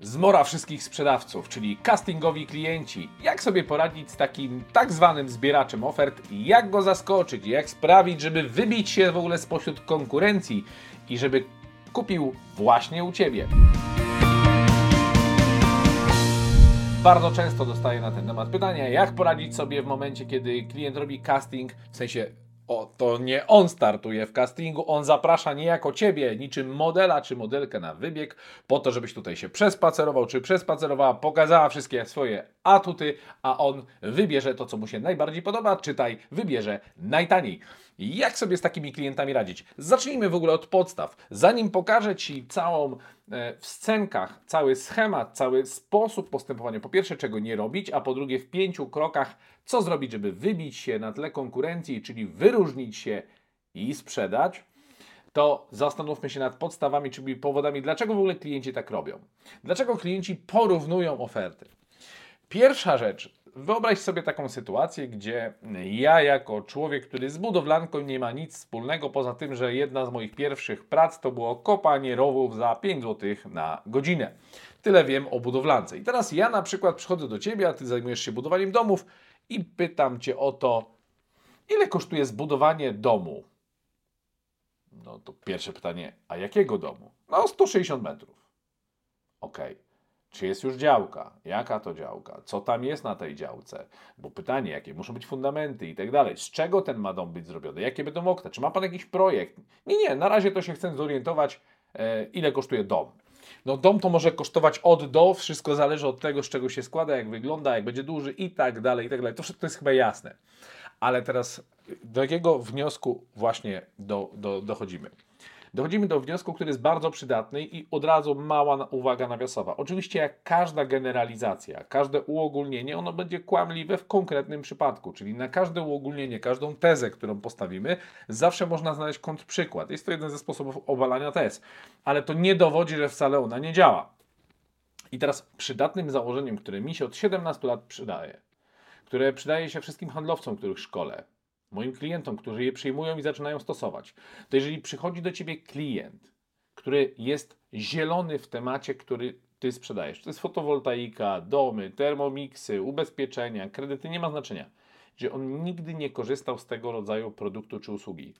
Zmora wszystkich sprzedawców, czyli castingowi klienci. Jak sobie poradzić z takim tak zwanym zbieraczem ofert jak go zaskoczyć, jak sprawić, żeby wybić się w ogóle spośród konkurencji i żeby kupił właśnie u Ciebie. Bardzo często dostaję na ten temat pytania, jak poradzić sobie w momencie, kiedy klient robi casting, w sensie o, to nie on startuje w castingu, on zaprasza niejako ciebie, niczym modela czy modelkę na wybieg, po to, żebyś tutaj się przespacerował czy przespacerowała, pokazała wszystkie swoje atuty, a on wybierze to, co mu się najbardziej podoba, czytaj, wybierze najtaniej. Jak sobie z takimi klientami radzić? Zacznijmy w ogóle od podstaw. Zanim pokażę Ci całą e, w scenkach, cały schemat, cały sposób postępowania, po pierwsze, czego nie robić, a po drugie, w pięciu krokach, co zrobić, żeby wybić się na tle konkurencji, czyli wyróżnić się i sprzedać, to zastanówmy się nad podstawami, czyli powodami, dlaczego w ogóle klienci tak robią. Dlaczego klienci porównują oferty. Pierwsza rzecz, Wyobraź sobie taką sytuację, gdzie ja, jako człowiek, który z budowlanką nie ma nic wspólnego, poza tym, że jedna z moich pierwszych prac to było kopanie rowów za 5 zł na godzinę. Tyle wiem o budowlance. I teraz ja na przykład przychodzę do ciebie, a ty zajmujesz się budowaniem domów i pytam cię o to, ile kosztuje zbudowanie domu? No to pierwsze pytanie, a jakiego domu? No 160 metrów. Okay. Czy jest już działka? Jaka to działka? Co tam jest na tej działce? Bo pytanie, jakie muszą być fundamenty i tak dalej. Z czego ten ma dom być zrobiony? Jakie będą okna? Czy ma Pan jakiś projekt? Nie, nie, na razie to się chcę zorientować, e, ile kosztuje dom. No dom to może kosztować od do, wszystko zależy od tego, z czego się składa, jak wygląda, jak będzie duży i tak dalej, i tak dalej. To wszystko jest chyba jasne. Ale teraz do jakiego wniosku właśnie do, do, dochodzimy? Dochodzimy do wniosku, który jest bardzo przydatny i od razu mała uwaga nawiasowa. Oczywiście jak każda generalizacja, każde uogólnienie, ono będzie kłamliwe w konkretnym przypadku, czyli na każde uogólnienie, każdą tezę, którą postawimy, zawsze można znaleźć kontrprzykład. Jest to jeden ze sposobów obalania tez, ale to nie dowodzi, że wcale ona nie działa. I teraz przydatnym założeniem, które mi się od 17 lat przydaje, które przydaje się wszystkim handlowcom, których szkole, moim klientom, którzy je przyjmują i zaczynają stosować, to jeżeli przychodzi do ciebie klient, który jest zielony w temacie, który ty sprzedajesz, to jest fotowoltaika, domy, termomiksy, ubezpieczenia, kredyty, nie ma znaczenia, że on nigdy nie korzystał z tego rodzaju produktu czy usługi,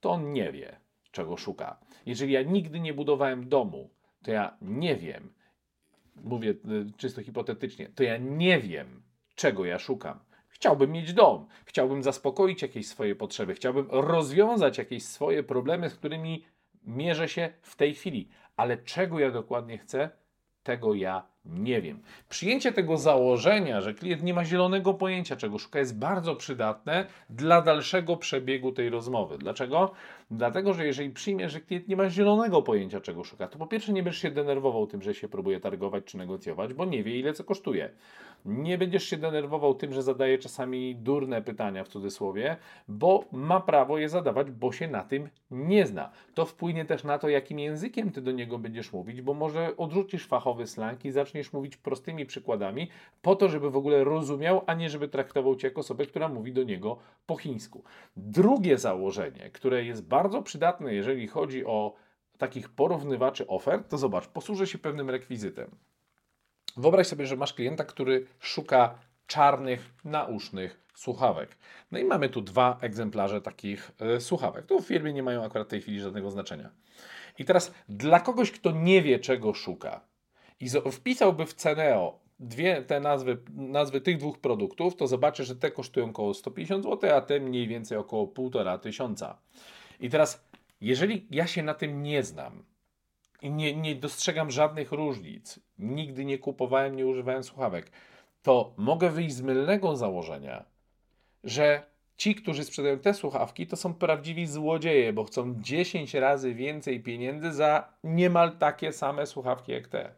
to on nie wie, czego szuka. Jeżeli ja nigdy nie budowałem domu, to ja nie wiem, mówię y, czysto hipotetycznie, to ja nie wiem, czego ja szukam. Chciałbym mieć dom, chciałbym zaspokoić jakieś swoje potrzeby, chciałbym rozwiązać jakieś swoje problemy, z którymi mierzę się w tej chwili. Ale czego ja dokładnie chcę, tego ja nie wiem. Przyjęcie tego założenia, że klient nie ma zielonego pojęcia, czego szuka, jest bardzo przydatne dla dalszego przebiegu tej rozmowy. Dlaczego? Dlatego, że jeżeli przyjmiesz, że klient nie ma zielonego pojęcia, czego szuka, to po pierwsze nie będziesz się denerwował tym, że się próbuje targować czy negocjować, bo nie wie, ile co kosztuje. Nie będziesz się denerwował tym, że zadaje czasami durne pytania w cudzysłowie, bo ma prawo je zadawać, bo się na tym nie zna. To wpłynie też na to, jakim językiem ty do niego będziesz mówić, bo może odrzucisz fachowy slang i zaczniesz mówić prostymi przykładami, po to, żeby w ogóle rozumiał, a nie żeby traktował cię jako osobę, która mówi do niego po chińsku. Drugie założenie, które jest bardzo przydatne, jeżeli chodzi o takich porównywaczy ofert, to zobacz, posłużę się pewnym rekwizytem. Wyobraź sobie, że masz klienta, który szuka czarnych, nausznych słuchawek. No i mamy tu dwa egzemplarze takich y, słuchawek. Tu w firmie nie mają akurat w tej chwili żadnego znaczenia. I teraz dla kogoś, kto nie wie, czego szuka i wpisałby w Ceneo dwie te nazwy, nazwy tych dwóch produktów, to zobaczy, że te kosztują około 150 zł, a te mniej więcej około 1,5 tysiąca. I teraz, jeżeli ja się na tym nie znam, i nie, nie dostrzegam żadnych różnic, nigdy nie kupowałem, nie używałem słuchawek, to mogę wyjść z mylnego założenia, że ci, którzy sprzedają te słuchawki, to są prawdziwi złodzieje, bo chcą 10 razy więcej pieniędzy za niemal takie same słuchawki jak te.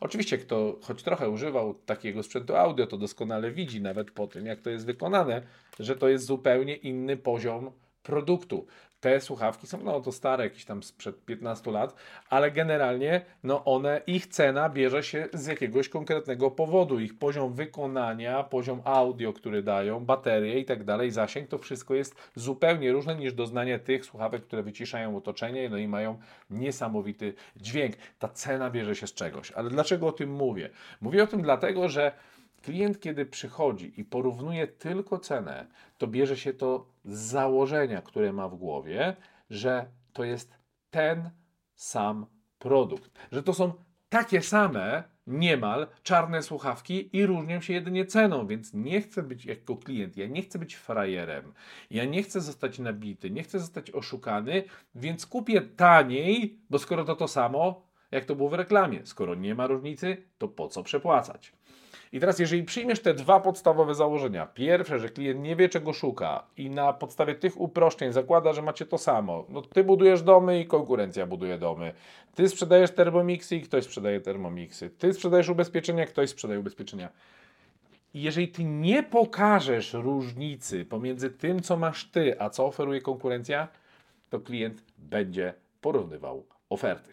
Oczywiście, kto choć trochę używał takiego sprzętu audio, to doskonale widzi, nawet po tym, jak to jest wykonane, że to jest zupełnie inny poziom produktu. Te słuchawki są, no to stare, jakieś tam sprzed 15 lat, ale generalnie, no one, ich cena bierze się z jakiegoś konkretnego powodu. Ich poziom wykonania, poziom audio, który dają, baterie i tak dalej, zasięg, to wszystko jest zupełnie różne niż doznanie tych słuchawek, które wyciszają otoczenie, no i mają niesamowity dźwięk. Ta cena bierze się z czegoś. Ale dlaczego o tym mówię? Mówię o tym dlatego, że Klient, kiedy przychodzi i porównuje tylko cenę, to bierze się to z założenia, które ma w głowie, że to jest ten sam produkt, że to są takie same, niemal czarne słuchawki i różnią się jedynie ceną, więc nie chcę być jako klient, ja nie chcę być frajerem, ja nie chcę zostać nabity, nie chcę zostać oszukany, więc kupię taniej, bo skoro to to samo, jak to było w reklamie, skoro nie ma różnicy, to po co przepłacać? I teraz, jeżeli przyjmiesz te dwa podstawowe założenia, pierwsze, że klient nie wie, czego szuka i na podstawie tych uproszczeń zakłada, że macie to samo, no ty budujesz domy i konkurencja buduje domy. Ty sprzedajesz termomiksy i ktoś sprzedaje termomiksy. Ty sprzedajesz ubezpieczenia, ktoś sprzedaje ubezpieczenia. I jeżeli ty nie pokażesz różnicy pomiędzy tym, co masz ty, a co oferuje konkurencja, to klient będzie porównywał oferty.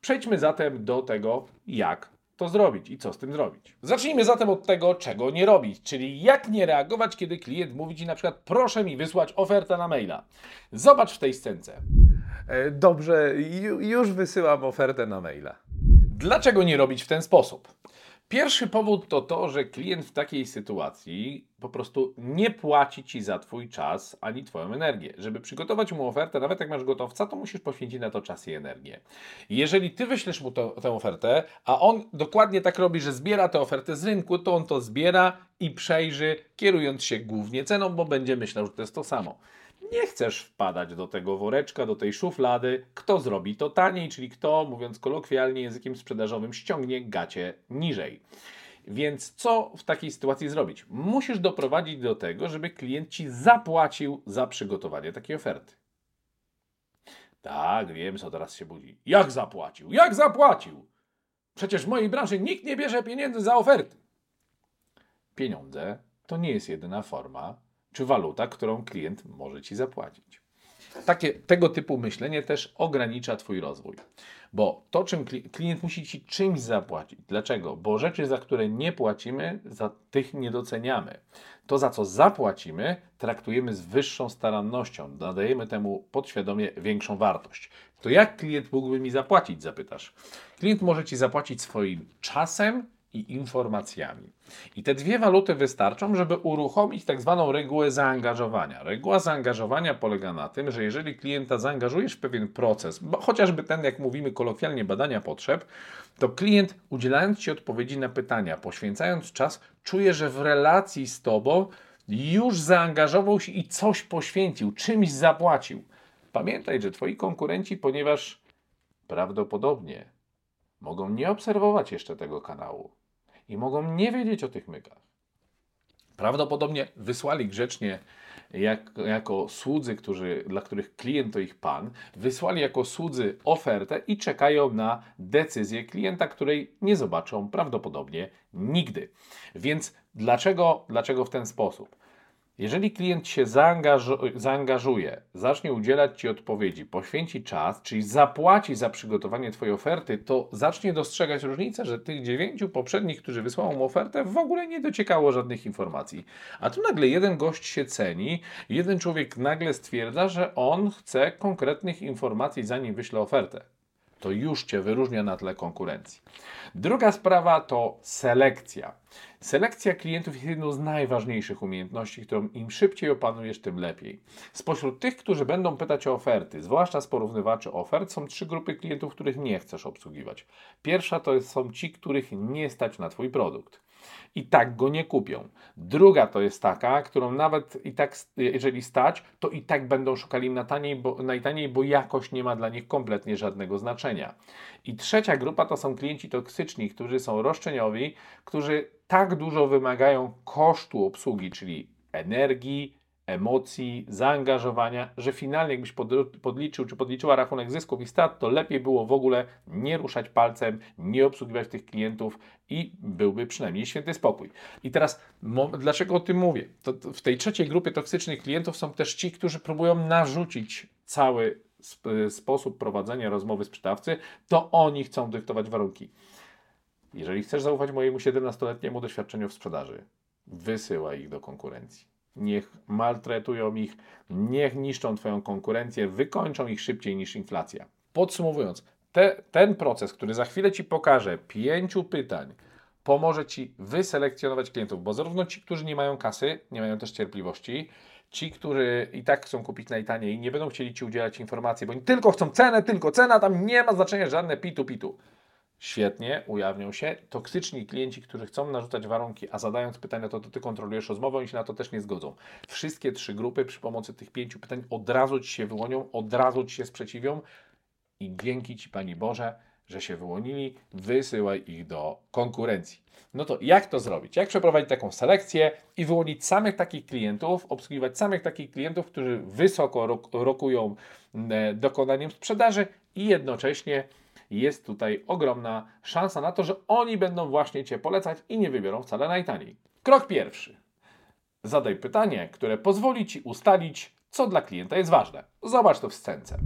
Przejdźmy zatem do tego, jak to zrobić i co z tym zrobić. Zacznijmy zatem od tego, czego nie robić, czyli jak nie reagować, kiedy klient mówi Ci na przykład proszę mi wysłać ofertę na maila. Zobacz w tej scence. E, dobrze, już wysyłam ofertę na maila. Dlaczego nie robić w ten sposób? Pierwszy powód to to, że klient w takiej sytuacji po prostu nie płaci ci za twój czas ani twoją energię. Żeby przygotować mu ofertę, nawet jak masz gotowca, to musisz poświęcić na to czas i energię. Jeżeli ty wyślesz mu to, tę ofertę, a on dokładnie tak robi, że zbiera tę ofertę z rynku, to on to zbiera i przejrzy, kierując się głównie ceną, bo będzie myślał, że to jest to samo nie chcesz wpadać do tego woreczka, do tej szuflady, kto zrobi to taniej, czyli kto, mówiąc kolokwialnie językiem sprzedażowym, ściągnie gacie niżej. Więc co w takiej sytuacji zrobić? Musisz doprowadzić do tego, żeby klient ci zapłacił za przygotowanie takiej oferty. Tak, wiem, co teraz się budzi. Jak zapłacił? Jak zapłacił? Przecież w mojej branży nikt nie bierze pieniędzy za oferty. Pieniądze to nie jest jedyna forma czy waluta, którą klient może ci zapłacić. Takie, tego typu myślenie też ogranicza Twój rozwój, bo to, czym klient musi Ci czymś zapłacić. Dlaczego? Bo rzeczy, za które nie płacimy, za tych nie doceniamy. To, za co zapłacimy, traktujemy z wyższą starannością, nadajemy temu podświadomie większą wartość. To jak klient mógłby mi zapłacić, zapytasz? Klient może Ci zapłacić swoim czasem, i informacjami. I te dwie waluty wystarczą, żeby uruchomić tak zwaną regułę zaangażowania. Reguła zaangażowania polega na tym, że jeżeli klienta zaangażujesz w pewien proces, chociażby ten, jak mówimy kolokwialnie, badania potrzeb, to klient udzielając Ci odpowiedzi na pytania, poświęcając czas, czuje, że w relacji z Tobą już zaangażował się i coś poświęcił, czymś zapłacił. Pamiętaj, że Twoi konkurenci, ponieważ prawdopodobnie mogą nie obserwować jeszcze tego kanału, i mogą nie wiedzieć o tych mykach. Prawdopodobnie wysłali grzecznie jak, jako słudzy, którzy, dla których klient to ich pan, wysłali jako słudzy ofertę i czekają na decyzję klienta, której nie zobaczą prawdopodobnie nigdy. Więc dlaczego, dlaczego w ten sposób? Jeżeli klient się zaangażu zaangażuje, zacznie udzielać Ci odpowiedzi, poświęci czas, czyli zapłaci za przygotowanie Twojej oferty, to zacznie dostrzegać różnicę, że tych dziewięciu poprzednich, którzy wysłał mu ofertę, w ogóle nie dociekało żadnych informacji. A tu nagle jeden gość się ceni, jeden człowiek nagle stwierdza, że on chce konkretnych informacji, zanim wyśle ofertę to już Cię wyróżnia na tle konkurencji. Druga sprawa to selekcja. Selekcja klientów jest jedną z najważniejszych umiejętności, którą im szybciej opanujesz, tym lepiej. Spośród tych, którzy będą pytać o oferty, zwłaszcza z porównywaczy ofert, są trzy grupy klientów, których nie chcesz obsługiwać. Pierwsza to są ci, których nie stać na Twój produkt i tak go nie kupią. Druga to jest taka, którą nawet i tak, jeżeli stać, to i tak będą szukali na taniej, bo, najtaniej, bo jakość nie ma dla nich kompletnie żadnego znaczenia. I trzecia grupa to są klienci toksyczni, którzy są roszczeniowi, którzy tak dużo wymagają kosztu obsługi, czyli energii, emocji, zaangażowania, że finalnie jakbyś pod, podliczył czy podliczyła rachunek zysków i strat, to lepiej było w ogóle nie ruszać palcem, nie obsługiwać tych klientów i byłby przynajmniej święty spokój. I teraz, dlaczego o tym mówię? To, to w tej trzeciej grupie toksycznych klientów są też ci, którzy próbują narzucić cały sp sposób prowadzenia rozmowy sprzedawcy, to oni chcą dyktować warunki. Jeżeli chcesz zaufać mojemu 17-letniemu doświadczeniu w sprzedaży, wysyłaj ich do konkurencji. Niech maltretują ich, niech niszczą Twoją konkurencję, wykończą ich szybciej niż inflacja. Podsumowując, te, ten proces, który za chwilę Ci pokażę, pięciu pytań, pomoże Ci wyselekcjonować klientów, bo zarówno ci, którzy nie mają kasy, nie mają też cierpliwości, ci, którzy i tak chcą kupić najtaniej nie będą chcieli Ci udzielać informacji, bo oni tylko chcą cenę, tylko cena, tam nie ma znaczenia żadne pitu pitu. Świetnie ujawnią się toksyczni klienci, którzy chcą narzucać warunki, a zadając pytania, to, to ty kontrolujesz rozmowę, oni się na to też nie zgodzą. Wszystkie trzy grupy przy pomocy tych pięciu pytań od razu ci się wyłonią, od razu ci się sprzeciwią i dzięki ci Pani Boże, że się wyłonili, wysyłaj ich do konkurencji. No to jak to zrobić? Jak przeprowadzić taką selekcję i wyłonić samych takich klientów, obsługiwać samych takich klientów, którzy wysoko rokują mm, dokonaniem sprzedaży i jednocześnie jest tutaj ogromna szansa na to, że oni będą właśnie Cię polecać i nie wybiorą wcale najtaniej. Krok pierwszy. Zadaj pytanie, które pozwoli Ci ustalić, co dla klienta jest ważne. Zobacz to w scence.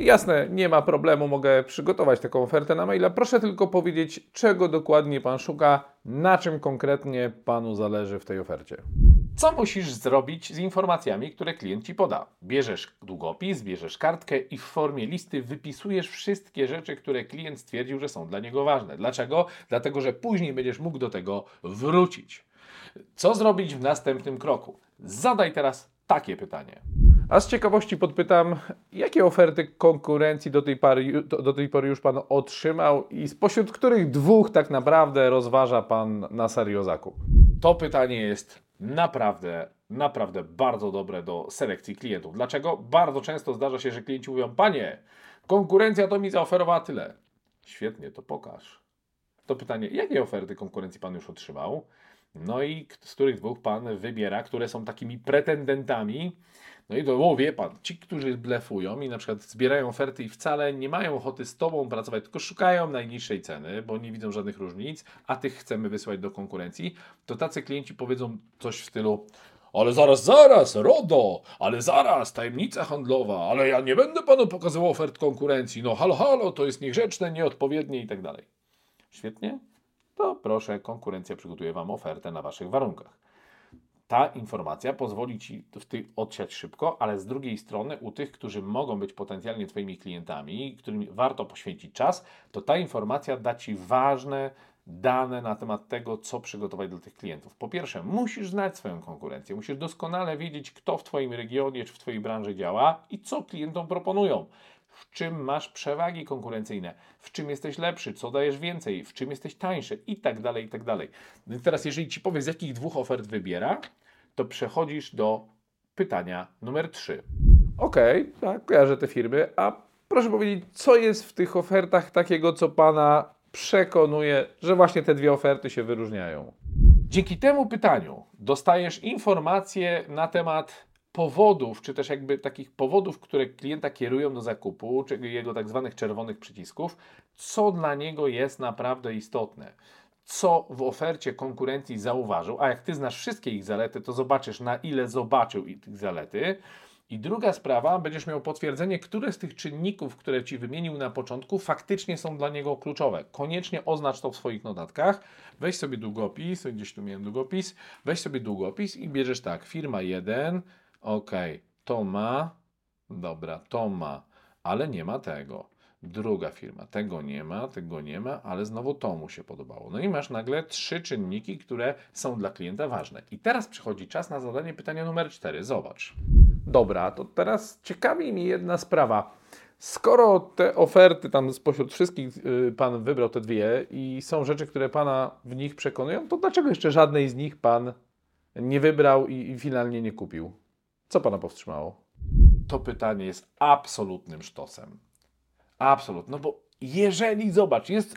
Jasne, nie ma problemu, mogę przygotować taką ofertę na maila. Proszę tylko powiedzieć, czego dokładnie Pan szuka, na czym konkretnie Panu zależy w tej ofercie. Co musisz zrobić z informacjami, które klient ci poda? Bierzesz długopis, bierzesz kartkę i w formie listy wypisujesz wszystkie rzeczy, które klient stwierdził, że są dla niego ważne. Dlaczego? Dlatego, że później będziesz mógł do tego wrócić. Co zrobić w następnym kroku? Zadaj teraz takie pytanie. A z ciekawości podpytam, jakie oferty konkurencji do tej, pory, do tej pory już Pan otrzymał i spośród których dwóch tak naprawdę rozważa Pan na serio zakup? To pytanie jest naprawdę, naprawdę bardzo dobre do selekcji klientów. Dlaczego? Bardzo często zdarza się, że klienci mówią: Panie, konkurencja to mi zaoferowała tyle. Świetnie, to pokaż. To pytanie, jakie oferty konkurencji Pan już otrzymał? No i z których dwóch Pan wybiera, które są takimi pretendentami no i to, o, wie pan, ci, którzy blefują i na przykład zbierają oferty i wcale nie mają ochoty z tobą pracować, tylko szukają najniższej ceny, bo nie widzą żadnych różnic, a tych chcemy wysłać do konkurencji, to tacy klienci powiedzą coś w stylu ale zaraz, zaraz, RODO, ale zaraz, tajemnica handlowa, ale ja nie będę panu pokazywał ofert konkurencji, no halo, halo, to jest niegrzeczne, nieodpowiednie i tak dalej. Świetnie? To proszę, konkurencja przygotuje wam ofertę na waszych warunkach ta informacja pozwoli Ci w ty odsiać szybko, ale z drugiej strony u tych, którzy mogą być potencjalnie Twoimi klientami, którym warto poświęcić czas, to ta informacja da Ci ważne dane na temat tego, co przygotować dla tych klientów. Po pierwsze, musisz znać swoją konkurencję, musisz doskonale wiedzieć, kto w Twoim regionie czy w Twojej branży działa i co klientom proponują. W czym masz przewagi konkurencyjne, w czym jesteś lepszy, co dajesz więcej, w czym jesteś tańszy i tak dalej, i tak dalej. teraz, jeżeli Ci powie, z jakich dwóch ofert wybiera, to przechodzisz do pytania numer 3. Okej, okay, tak, kojarzę te firmy. A proszę powiedzieć, co jest w tych ofertach takiego, co Pana przekonuje, że właśnie te dwie oferty się wyróżniają? Dzięki temu pytaniu dostajesz informacje na temat powodów, czy też jakby takich powodów, które klienta kierują do zakupu, czyli jego tak zwanych czerwonych przycisków, co dla niego jest naprawdę istotne co w ofercie konkurencji zauważył, a jak ty znasz wszystkie ich zalety, to zobaczysz na ile zobaczył ich zalety. I druga sprawa, będziesz miał potwierdzenie, które z tych czynników, które ci wymienił na początku, faktycznie są dla niego kluczowe. Koniecznie oznacz to w swoich notatkach. Weź sobie długopis, gdzieś tu miałem długopis, weź sobie długopis i bierzesz tak, firma 1, ok, to ma, dobra, to ma, ale nie ma tego. Druga firma, tego nie ma, tego nie ma, ale znowu to mu się podobało. No i masz nagle trzy czynniki, które są dla klienta ważne. I teraz przychodzi czas na zadanie pytania numer cztery. Zobacz. Dobra, to teraz ciekawi mnie jedna sprawa. Skoro te oferty tam spośród wszystkich y, Pan wybrał te dwie i są rzeczy, które Pana w nich przekonują, to dlaczego jeszcze żadnej z nich Pan nie wybrał i, i finalnie nie kupił? Co Pana powstrzymało? To pytanie jest absolutnym sztosem. Absolut. No bo jeżeli, zobacz, jest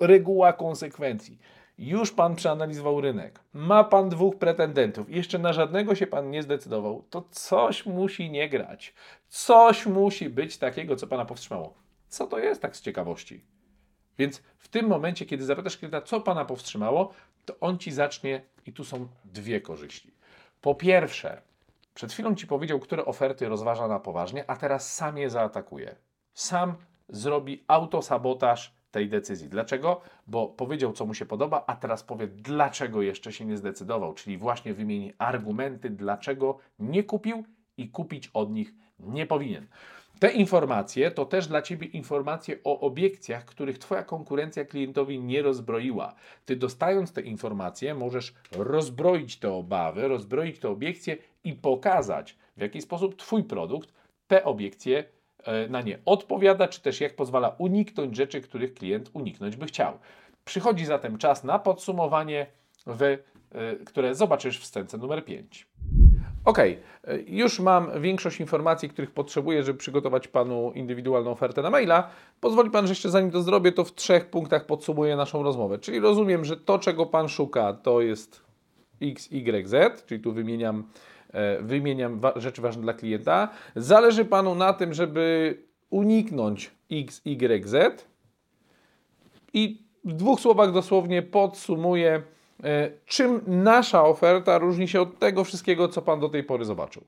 reguła konsekwencji. już Pan przeanalizował rynek, ma Pan dwóch pretendentów, jeszcze na żadnego się Pan nie zdecydował, to coś musi nie grać. Coś musi być takiego, co Pana powstrzymało. Co to jest tak z ciekawości? Więc w tym momencie, kiedy zapytasz klienta, co Pana powstrzymało, to on Ci zacznie, i tu są dwie korzyści. Po pierwsze, przed chwilą Ci powiedział, które oferty rozważa na poważnie, a teraz sam je zaatakuje. Sam zrobi autosabotaż tej decyzji. Dlaczego? Bo powiedział, co mu się podoba, a teraz powie, dlaczego jeszcze się nie zdecydował, czyli właśnie wymieni argumenty, dlaczego nie kupił i kupić od nich nie powinien. Te informacje to też dla Ciebie informacje o obiekcjach, których Twoja konkurencja klientowi nie rozbroiła. Ty dostając te informacje możesz rozbroić te obawy, rozbroić te obiekcje i pokazać, w jaki sposób Twój produkt te obiekcje na nie odpowiada, czy też jak pozwala uniknąć rzeczy, których klient uniknąć by chciał. Przychodzi zatem czas na podsumowanie, w, e, które zobaczysz w scence numer 5. Ok, już mam większość informacji, których potrzebuję, żeby przygotować Panu indywidualną ofertę na maila. Pozwoli Pan, że jeszcze zanim to zrobię, to w trzech punktach podsumuję naszą rozmowę. Czyli rozumiem, że to, czego Pan szuka, to jest X, Y, Z, czyli tu wymieniam, e, wymieniam rzeczy ważne dla klienta. Zależy Panu na tym, żeby uniknąć X, Y, Z. I w dwóch słowach dosłownie podsumuję E, czym nasza oferta różni się od tego wszystkiego, co Pan do tej pory zobaczył?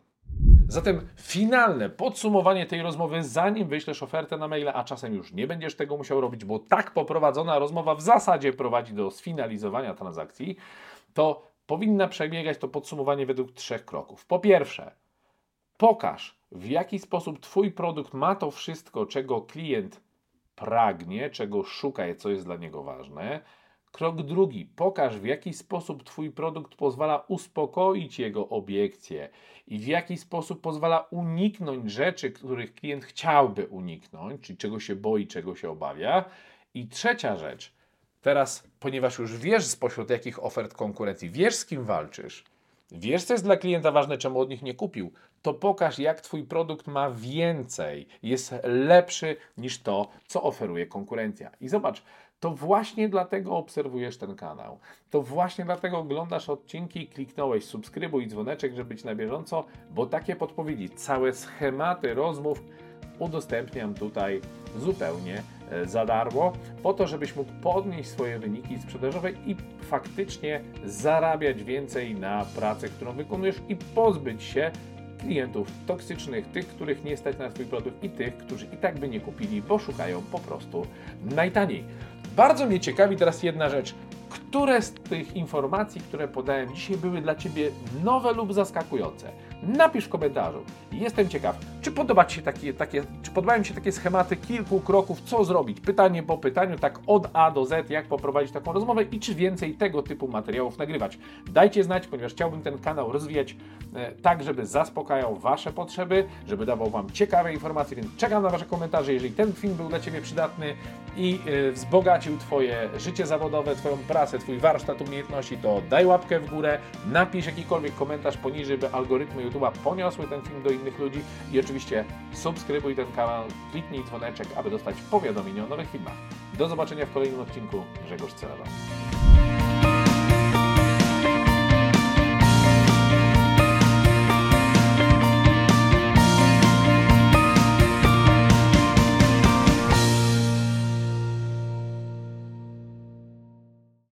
Zatem finalne podsumowanie tej rozmowy, zanim wyślesz ofertę na maila, a czasem już nie będziesz tego musiał robić, bo tak poprowadzona rozmowa w zasadzie prowadzi do sfinalizowania transakcji, to powinna przebiegać to podsumowanie według trzech kroków. Po pierwsze, pokaż w jaki sposób Twój produkt ma to wszystko, czego klient pragnie, czego szuka, co jest dla niego ważne. Krok drugi. Pokaż, w jaki sposób Twój produkt pozwala uspokoić jego obiekcje i w jaki sposób pozwala uniknąć rzeczy, których klient chciałby uniknąć, czyli czego się boi, czego się obawia. I trzecia rzecz. Teraz, ponieważ już wiesz spośród jakich ofert konkurencji, wiesz z kim walczysz, wiesz co jest dla klienta ważne, czemu od nich nie kupił, to pokaż jak Twój produkt ma więcej, jest lepszy niż to, co oferuje konkurencja. I zobacz, to właśnie dlatego obserwujesz ten kanał. To właśnie dlatego oglądasz odcinki, kliknąłeś subskrybuj dzwoneczek, żeby być na bieżąco, bo takie podpowiedzi, całe schematy rozmów udostępniam tutaj zupełnie za darmo, po to, żebyś mógł podnieść swoje wyniki sprzedażowe i faktycznie zarabiać więcej na pracę, którą wykonujesz i pozbyć się klientów toksycznych, tych, których nie stać na swój produkt i tych, którzy i tak by nie kupili, bo szukają po prostu najtaniej. Bardzo mnie ciekawi teraz jedna rzecz. Które z tych informacji, które podałem dzisiaj, były dla Ciebie nowe lub zaskakujące? Napisz w komentarzu. Jestem ciekaw, czy podoba się takie, takie, czy podobają Ci się takie schematy kilku kroków, co zrobić, pytanie po pytaniu, tak od A do Z, jak poprowadzić taką rozmowę i czy więcej tego typu materiałów nagrywać. Dajcie znać, ponieważ chciałbym ten kanał rozwijać e, tak, żeby zaspokajał Wasze potrzeby, żeby dawał Wam ciekawe informacje, więc czekam na Wasze komentarze. Jeżeli ten film był dla Ciebie przydatny i e, wzbogacił Twoje życie zawodowe, Twoją pracę, Twój warsztat umiejętności, to daj łapkę w górę, napisz jakikolwiek komentarz poniżej, by algorytmy YouTube'a poniosły ten film do innych ludzi i oczywiście subskrybuj ten kanał, kliknij dzwoneczek, aby dostać powiadomienia o nowych filmach. Do zobaczenia w kolejnym odcinku. Grzegorz Celewa.